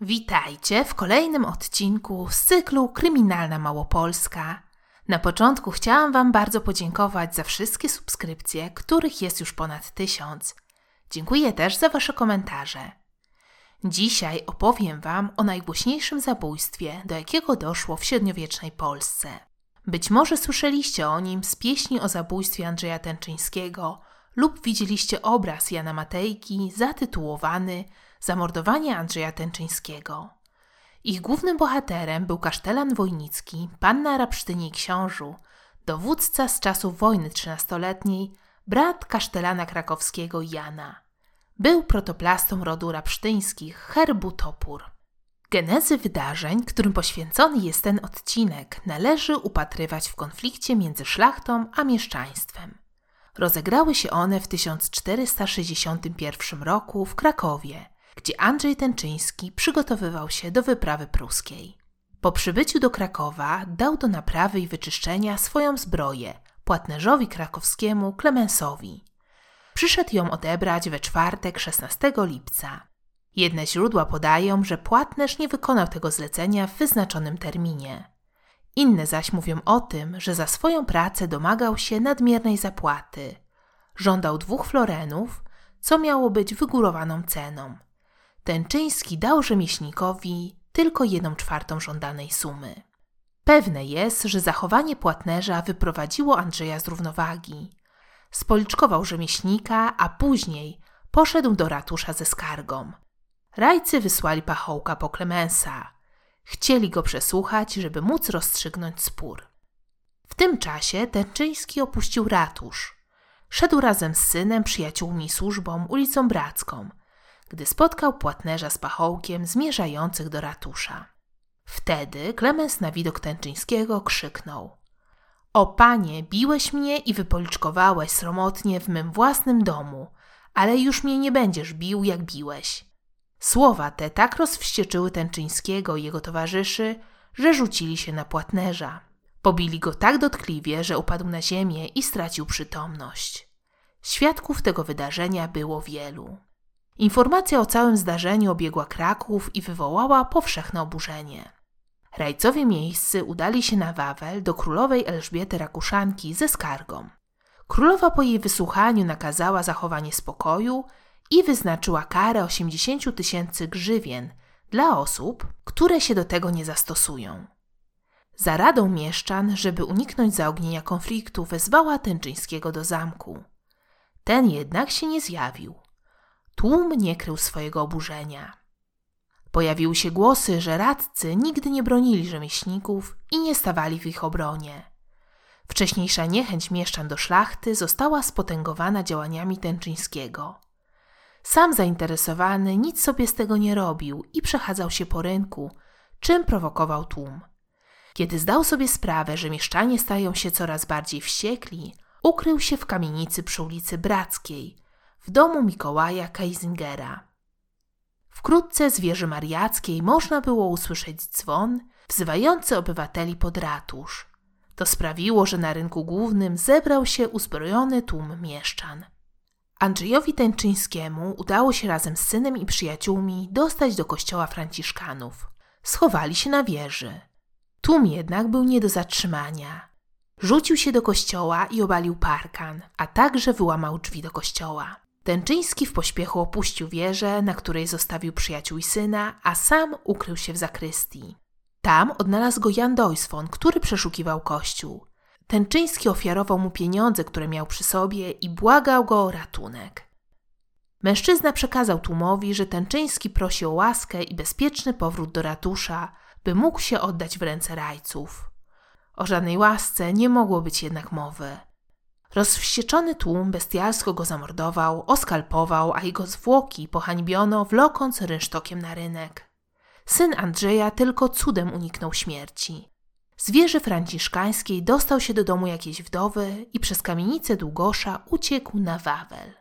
Witajcie w kolejnym odcinku z cyklu Kryminalna Małopolska. Na początku chciałam Wam bardzo podziękować za wszystkie subskrypcje, których jest już ponad tysiąc. Dziękuję też za Wasze komentarze. Dzisiaj opowiem Wam o najgłośniejszym zabójstwie, do jakiego doszło w średniowiecznej Polsce. Być może słyszeliście o nim z pieśni o zabójstwie Andrzeja Tęczyńskiego lub widzieliście obraz Jana Matejki zatytułowany Zamordowanie Andrzeja Tęczyńskiego. Ich głównym bohaterem był kasztelan wojnicki, panna Rapsztyni książu, dowódca z czasów wojny trzynastoletniej, brat kasztelana krakowskiego Jana. Był protoplastą rodu rapsztyńskich, herbu Topór. Genezy wydarzeń, którym poświęcony jest ten odcinek, należy upatrywać w konflikcie między szlachtą a mieszczaństwem. Rozegrały się one w 1461 roku w Krakowie – gdzie Andrzej Tęczyński przygotowywał się do wyprawy pruskiej. Po przybyciu do Krakowa dał do naprawy i wyczyszczenia swoją zbroję płatnerzowi krakowskiemu Klemensowi. Przyszedł ją odebrać we czwartek 16 lipca. Jedne źródła podają, że płatnerz nie wykonał tego zlecenia w wyznaczonym terminie. Inne zaś mówią o tym, że za swoją pracę domagał się nadmiernej zapłaty. Żądał dwóch florenów, co miało być wygórowaną ceną – Tęczyński dał rzemieślnikowi tylko jedną czwartą żądanej sumy. Pewne jest, że zachowanie płatnerza wyprowadziło Andrzeja z równowagi. Spoliczkował rzemieślnika, a później poszedł do ratusza ze skargą. Rajcy wysłali pachołka po Klemensa. Chcieli go przesłuchać, żeby móc rozstrzygnąć spór. W tym czasie Tęczyński opuścił ratusz. Szedł razem z synem, przyjaciółmi służbą ulicą Bracką – gdy spotkał płatnerza z pachołkiem zmierzających do ratusza. Wtedy Klemens na widok Tęczyńskiego krzyknął: O panie, biłeś mnie i wypoliczkowałeś sromotnie w mym własnym domu, ale już mnie nie będziesz bił, jak biłeś. Słowa te tak rozwścieczyły Tęczyńskiego i jego towarzyszy, że rzucili się na płatnerza. Pobili go tak dotkliwie, że upadł na ziemię i stracił przytomność. Świadków tego wydarzenia było wielu. Informacja o całym zdarzeniu obiegła Kraków i wywołała powszechne oburzenie. Rajcowie miejscy udali się na Wawel do królowej Elżbiety Rakuszanki ze skargą. Królowa po jej wysłuchaniu nakazała zachowanie spokoju i wyznaczyła karę 80 tysięcy grzywien dla osób, które się do tego nie zastosują. Za radą mieszczan, żeby uniknąć zaognienia konfliktu, wezwała Tęczyńskiego do zamku. Ten jednak się nie zjawił. Tłum nie krył swojego oburzenia. Pojawiły się głosy, że radcy nigdy nie bronili rzemieślników i nie stawali w ich obronie. Wcześniejsza niechęć mieszczan do szlachty została spotęgowana działaniami Tęczyńskiego. Sam zainteresowany nic sobie z tego nie robił i przechadzał się po rynku, czym prowokował tłum. Kiedy zdał sobie sprawę, że mieszczanie stają się coraz bardziej wściekli, ukrył się w kamienicy przy ulicy Brackiej – w domu Mikołaja Kaisingera. Wkrótce z wieży mariackiej można było usłyszeć dzwon wzywający obywateli pod ratusz. To sprawiło, że na rynku głównym zebrał się uzbrojony tłum mieszczan. Andrzejowi Tęczyńskiemu udało się razem z synem i przyjaciółmi dostać do kościoła franciszkanów. Schowali się na wieży. Tłum jednak był nie do zatrzymania. Rzucił się do kościoła i obalił parkan, a także wyłamał drzwi do kościoła. Tęczyński w pośpiechu opuścił wieżę, na której zostawił przyjaciół i syna, a sam ukrył się w zakrystii. Tam odnalazł go Jan Dojsfon, który przeszukiwał kościół. Tęczyński ofiarował mu pieniądze, które miał przy sobie i błagał go o ratunek. Mężczyzna przekazał tłumowi, że Tęczyński prosi o łaskę i bezpieczny powrót do ratusza, by mógł się oddać w ręce rajców. O żadnej łasce nie mogło być jednak mowy. Rozwścieczony tłum bestialsko go zamordował, oskalpował, a jego zwłoki pohańbiono, wlokąc rynsztokiem na rynek. Syn Andrzeja tylko cudem uniknął śmierci. Z wieży franciszkańskiej dostał się do domu jakiejś wdowy i przez kamienicę Długosza uciekł na Wawel.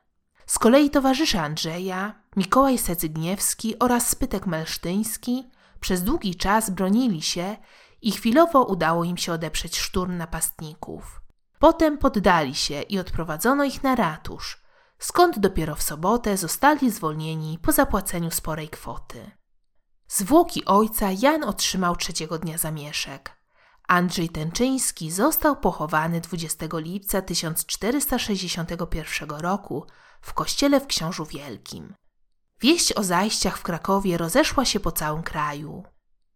Z kolei towarzysze Andrzeja, Mikołaj Secygniewski oraz Spytek Melsztyński przez długi czas bronili się i chwilowo udało im się odeprzeć szturm napastników. Potem poddali się i odprowadzono ich na ratusz, skąd dopiero w sobotę zostali zwolnieni po zapłaceniu sporej kwoty. Zwłoki ojca Jan otrzymał trzeciego dnia zamieszek. Andrzej Tęczyński został pochowany 20 lipca 1461 roku w kościele w Książu Wielkim. Wieść o zajściach w Krakowie rozeszła się po całym kraju.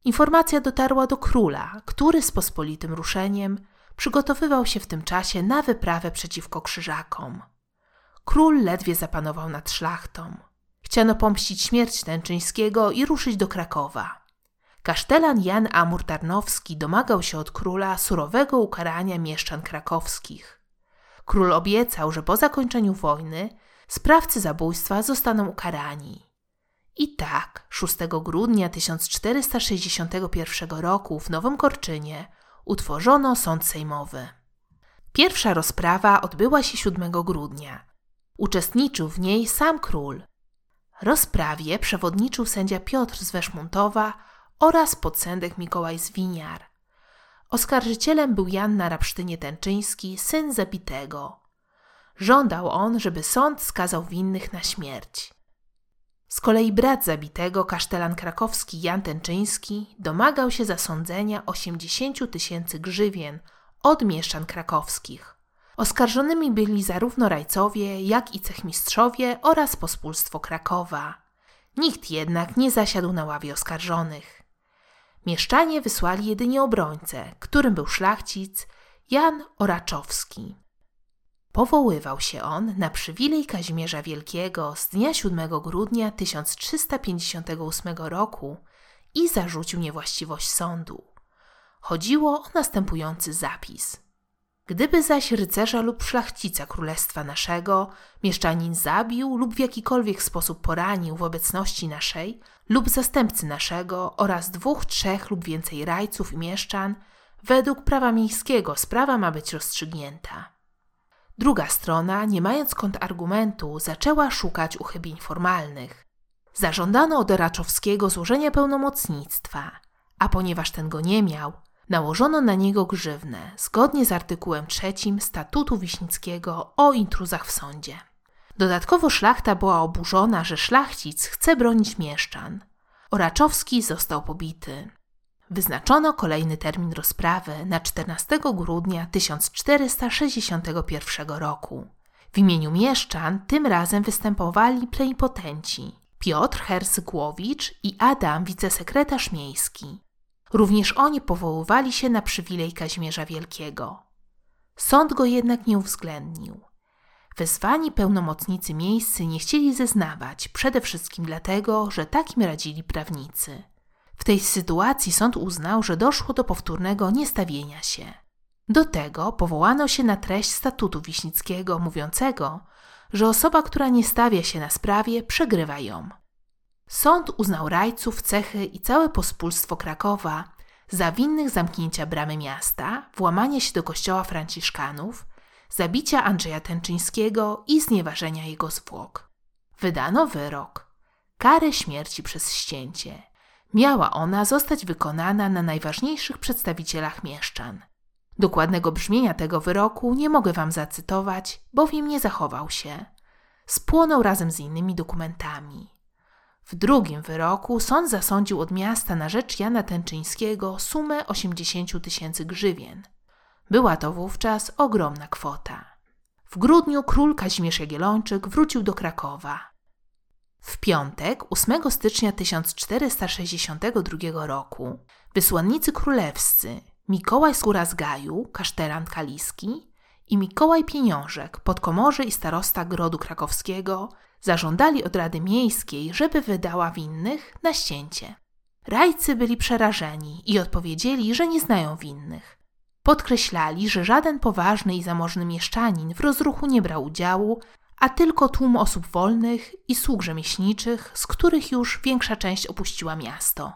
Informacja dotarła do króla, który z pospolitym ruszeniem przygotowywał się w tym czasie na wyprawę przeciwko krzyżakom. Król ledwie zapanował nad szlachtą. Chciano pomścić śmierć Tęczyńskiego i ruszyć do Krakowa. Kasztelan Jan Amur Tarnowski domagał się od króla surowego ukarania mieszczan krakowskich. Król obiecał, że po zakończeniu wojny sprawcy zabójstwa zostaną ukarani. I tak 6 grudnia 1461 roku w Nowym Korczynie utworzono sąd sejmowy. Pierwsza rozprawa odbyła się 7 grudnia. Uczestniczył w niej sam król. Rozprawie przewodniczył sędzia Piotr z Weszmuntowa oraz podsędek Mikołaj Zwiniar. Oskarżycielem był Jan Narapsztynie Tęczyński, syn zabitego. Żądał on, żeby sąd skazał winnych na śmierć. Z kolei brat zabitego, kasztelan krakowski Jan Tęczyński, domagał się zasądzenia 80 tysięcy grzywien od mieszczan krakowskich. Oskarżonymi byli zarówno rajcowie, jak i cechmistrzowie oraz pospólstwo Krakowa. Nikt jednak nie zasiadł na ławie oskarżonych. Mieszczanie wysłali jedynie obrońcę, którym był szlachcic Jan Oraczowski. Powoływał się on na przywilej Kazimierza Wielkiego z dnia 7 grudnia 1358 roku i zarzucił niewłaściwość sądu. Chodziło o następujący zapis. Gdyby zaś rycerza lub szlachcica królestwa naszego mieszczanin zabił lub w jakikolwiek sposób poranił w obecności naszej lub zastępcy naszego oraz dwóch, trzech lub więcej rajców i mieszczan, według prawa miejskiego sprawa ma być rozstrzygnięta. Druga strona, nie mając kontrargumentu, zaczęła szukać uchybień formalnych. Zażądano od Raczowskiego złożenia pełnomocnictwa, a ponieważ ten go nie miał, nałożono na niego grzywnę zgodnie z artykułem trzecim Statutu Wiśnickiego o intruzach w sądzie. Dodatkowo szlachta była oburzona, że szlachcic chce bronić mieszczan. Oraczowski został pobity. Wyznaczono kolejny termin rozprawy na 14 grudnia 1461 roku. W imieniu mieszczan tym razem występowali plenipotenci Piotr Hersygłowicz i Adam, wicesekretarz miejski. Również oni powoływali się na przywilej Kazimierza Wielkiego. Sąd go jednak nie uwzględnił. Wezwani pełnomocnicy miejscy nie chcieli zeznawać, przede wszystkim dlatego, że tak im radzili prawnicy. W tej sytuacji sąd uznał, że doszło do powtórnego niestawienia się. Do tego powołano się na treść statutu Wiśnickiego mówiącego, że osoba, która nie stawia się na sprawie, przegrywa ją. Sąd uznał rajców, cechy i całe pospólstwo Krakowa za winnych zamknięcia bramy miasta, włamania się do kościoła franciszkanów, zabicia Andrzeja Tęczyńskiego i znieważenia jego zwłok. Wydano wyrok karę śmierci przez ścięcie. Miała ona zostać wykonana na najważniejszych przedstawicielach mieszczan. Dokładnego brzmienia tego wyroku nie mogę wam zacytować, bowiem nie zachował się. Spłonął razem z innymi dokumentami. W drugim wyroku sąd zasądził od miasta na rzecz Jana Tęczyńskiego sumę 80 tysięcy grzywien. Była to wówczas ogromna kwota. W grudniu król Kazimierz Jagiellończyk wrócił do Krakowa. W piątek, 8 stycznia 1462 roku, wysłannicy królewscy Mikołaj Skóra z Gaju, kasztelan kaliski i Mikołaj Pieniążek, podkomorzy i starosta Grodu Krakowskiego zażądali od Rady Miejskiej, żeby wydała winnych na ścięcie. Rajcy byli przerażeni i odpowiedzieli, że nie znają winnych. Podkreślali, że żaden poważny i zamożny mieszczanin w rozruchu nie brał udziału, a tylko tłum osób wolnych i sług rzemieślniczych, z których już większa część opuściła miasto.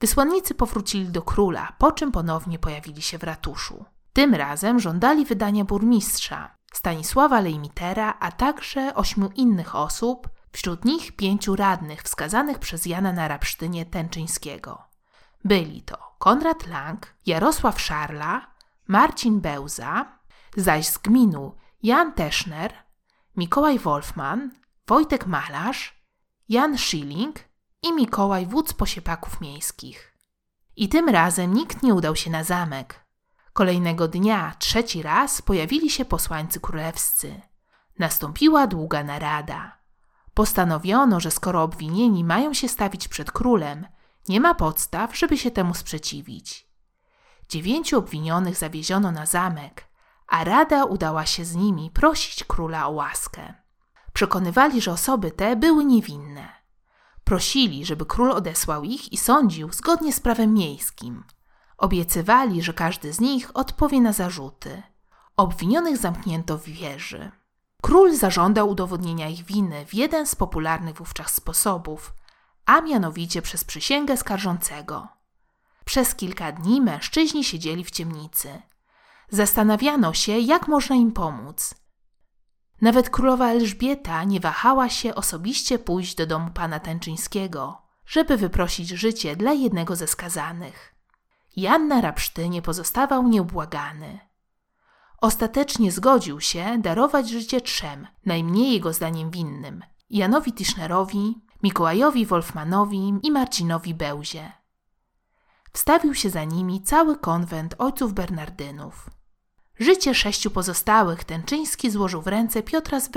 Wysłannicy powrócili do króla, po czym ponownie pojawili się w ratuszu. Tym razem żądali wydania burmistrza, Stanisława Lejmitera, a także ośmiu innych osób, wśród nich pięciu radnych wskazanych przez Jana Narapsztynie Tęczyńskiego. Byli to Konrad Lang, Jarosław Szarla, Marcin Bełza, zaś z gminu Jan Teschner, Mikołaj Wolfman, Wojtek Malarz, Jan Schilling i Mikołaj wódz posiepaków miejskich. I tym razem nikt nie udał się na zamek. Kolejnego dnia, trzeci raz, pojawili się posłańcy królewscy. Nastąpiła długa narada. Postanowiono, że skoro obwinieni mają się stawić przed królem, nie ma podstaw, żeby się temu sprzeciwić. Dziewięciu obwinionych zawieziono na zamek, a rada udała się z nimi prosić króla o łaskę. Przekonywali, że osoby te były niewinne. Prosili, żeby król odesłał ich i sądził zgodnie z prawem miejskim. Obiecywali, że każdy z nich odpowie na zarzuty. Obwinionych zamknięto w wieży. Król zażądał udowodnienia ich winy w jeden z popularnych wówczas sposobów, a mianowicie przez przysięgę skarżącego. Przez kilka dni mężczyźni siedzieli w ciemnicy. Zastanawiano się, jak można im pomóc. Nawet królowa Elżbieta nie wahała się osobiście pójść do domu pana Tęczyńskiego, żeby wyprosić życie dla jednego ze skazanych. Jan na Rapszty nie pozostawał nieubłagany. Ostatecznie zgodził się darować życie trzem, najmniej jego zdaniem winnym Janowi Tischnerowi, Mikołajowi Wolfmanowi i Marcinowi Bełzie. Wstawił się za nimi cały konwent ojców Bernardynów. Życie sześciu pozostałych Tęczyński złożył w ręce Piotra z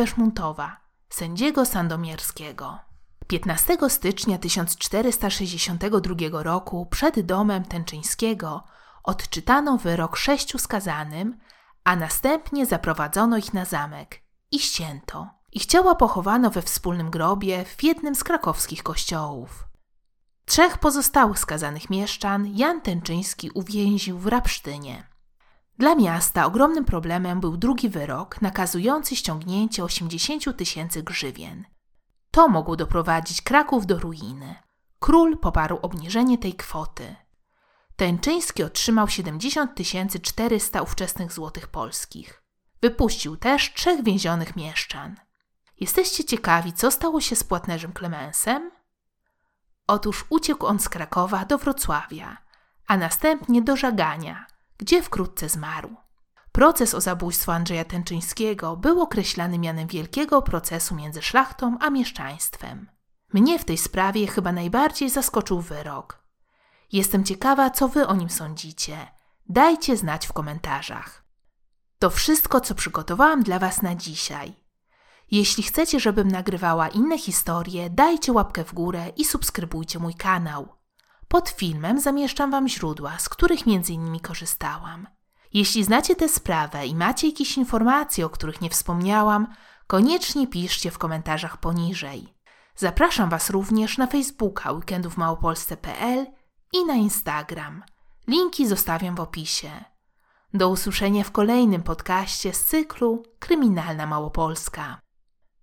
sędziego sandomierskiego. 15 stycznia 1462 roku przed domem Tęczyńskiego odczytano wyrok sześciu skazanym, a następnie zaprowadzono ich na zamek i ścięto. Ich ciała pochowano we wspólnym grobie w jednym z krakowskich kościołów. Trzech pozostałych skazanych mieszczan Jan Tęczyński uwięził w Rapsztynie. Dla miasta ogromnym problemem był drugi wyrok nakazujący ściągnięcie 80 tysięcy grzywien. To mogło doprowadzić Kraków do ruiny. Król poparł obniżenie tej kwoty. Tęczyński otrzymał 70 400 ówczesnych złotych polskich. Wypuścił też trzech więzionych mieszczan. Jesteście ciekawi, co stało się z płatnerzem Klemensem? Otóż uciekł on z Krakowa do Wrocławia, a następnie do Żagania, gdzie wkrótce zmarł. Proces o zabójstwo Andrzeja Tęczyńskiego był określany mianem wielkiego procesu między szlachtą a mieszczaństwem. Mnie w tej sprawie chyba najbardziej zaskoczył wyrok. Jestem ciekawa, co wy o nim sądzicie. Dajcie znać w komentarzach. To wszystko, co przygotowałam dla was na dzisiaj. Jeśli chcecie, żebym nagrywała inne historie, dajcie łapkę w górę i subskrybujcie mój kanał. Pod filmem zamieszczam Wam źródła, z których m.in. korzystałam. Jeśli znacie tę sprawę i macie jakieś informacje, o których nie wspomniałam, koniecznie piszcie w komentarzach poniżej. Zapraszam Was również na Facebooka weekendówmałopolsce.pl i na Instagram. Linki zostawiam w opisie. Do usłyszenia w kolejnym podcaście z cyklu Kryminalna Małopolska.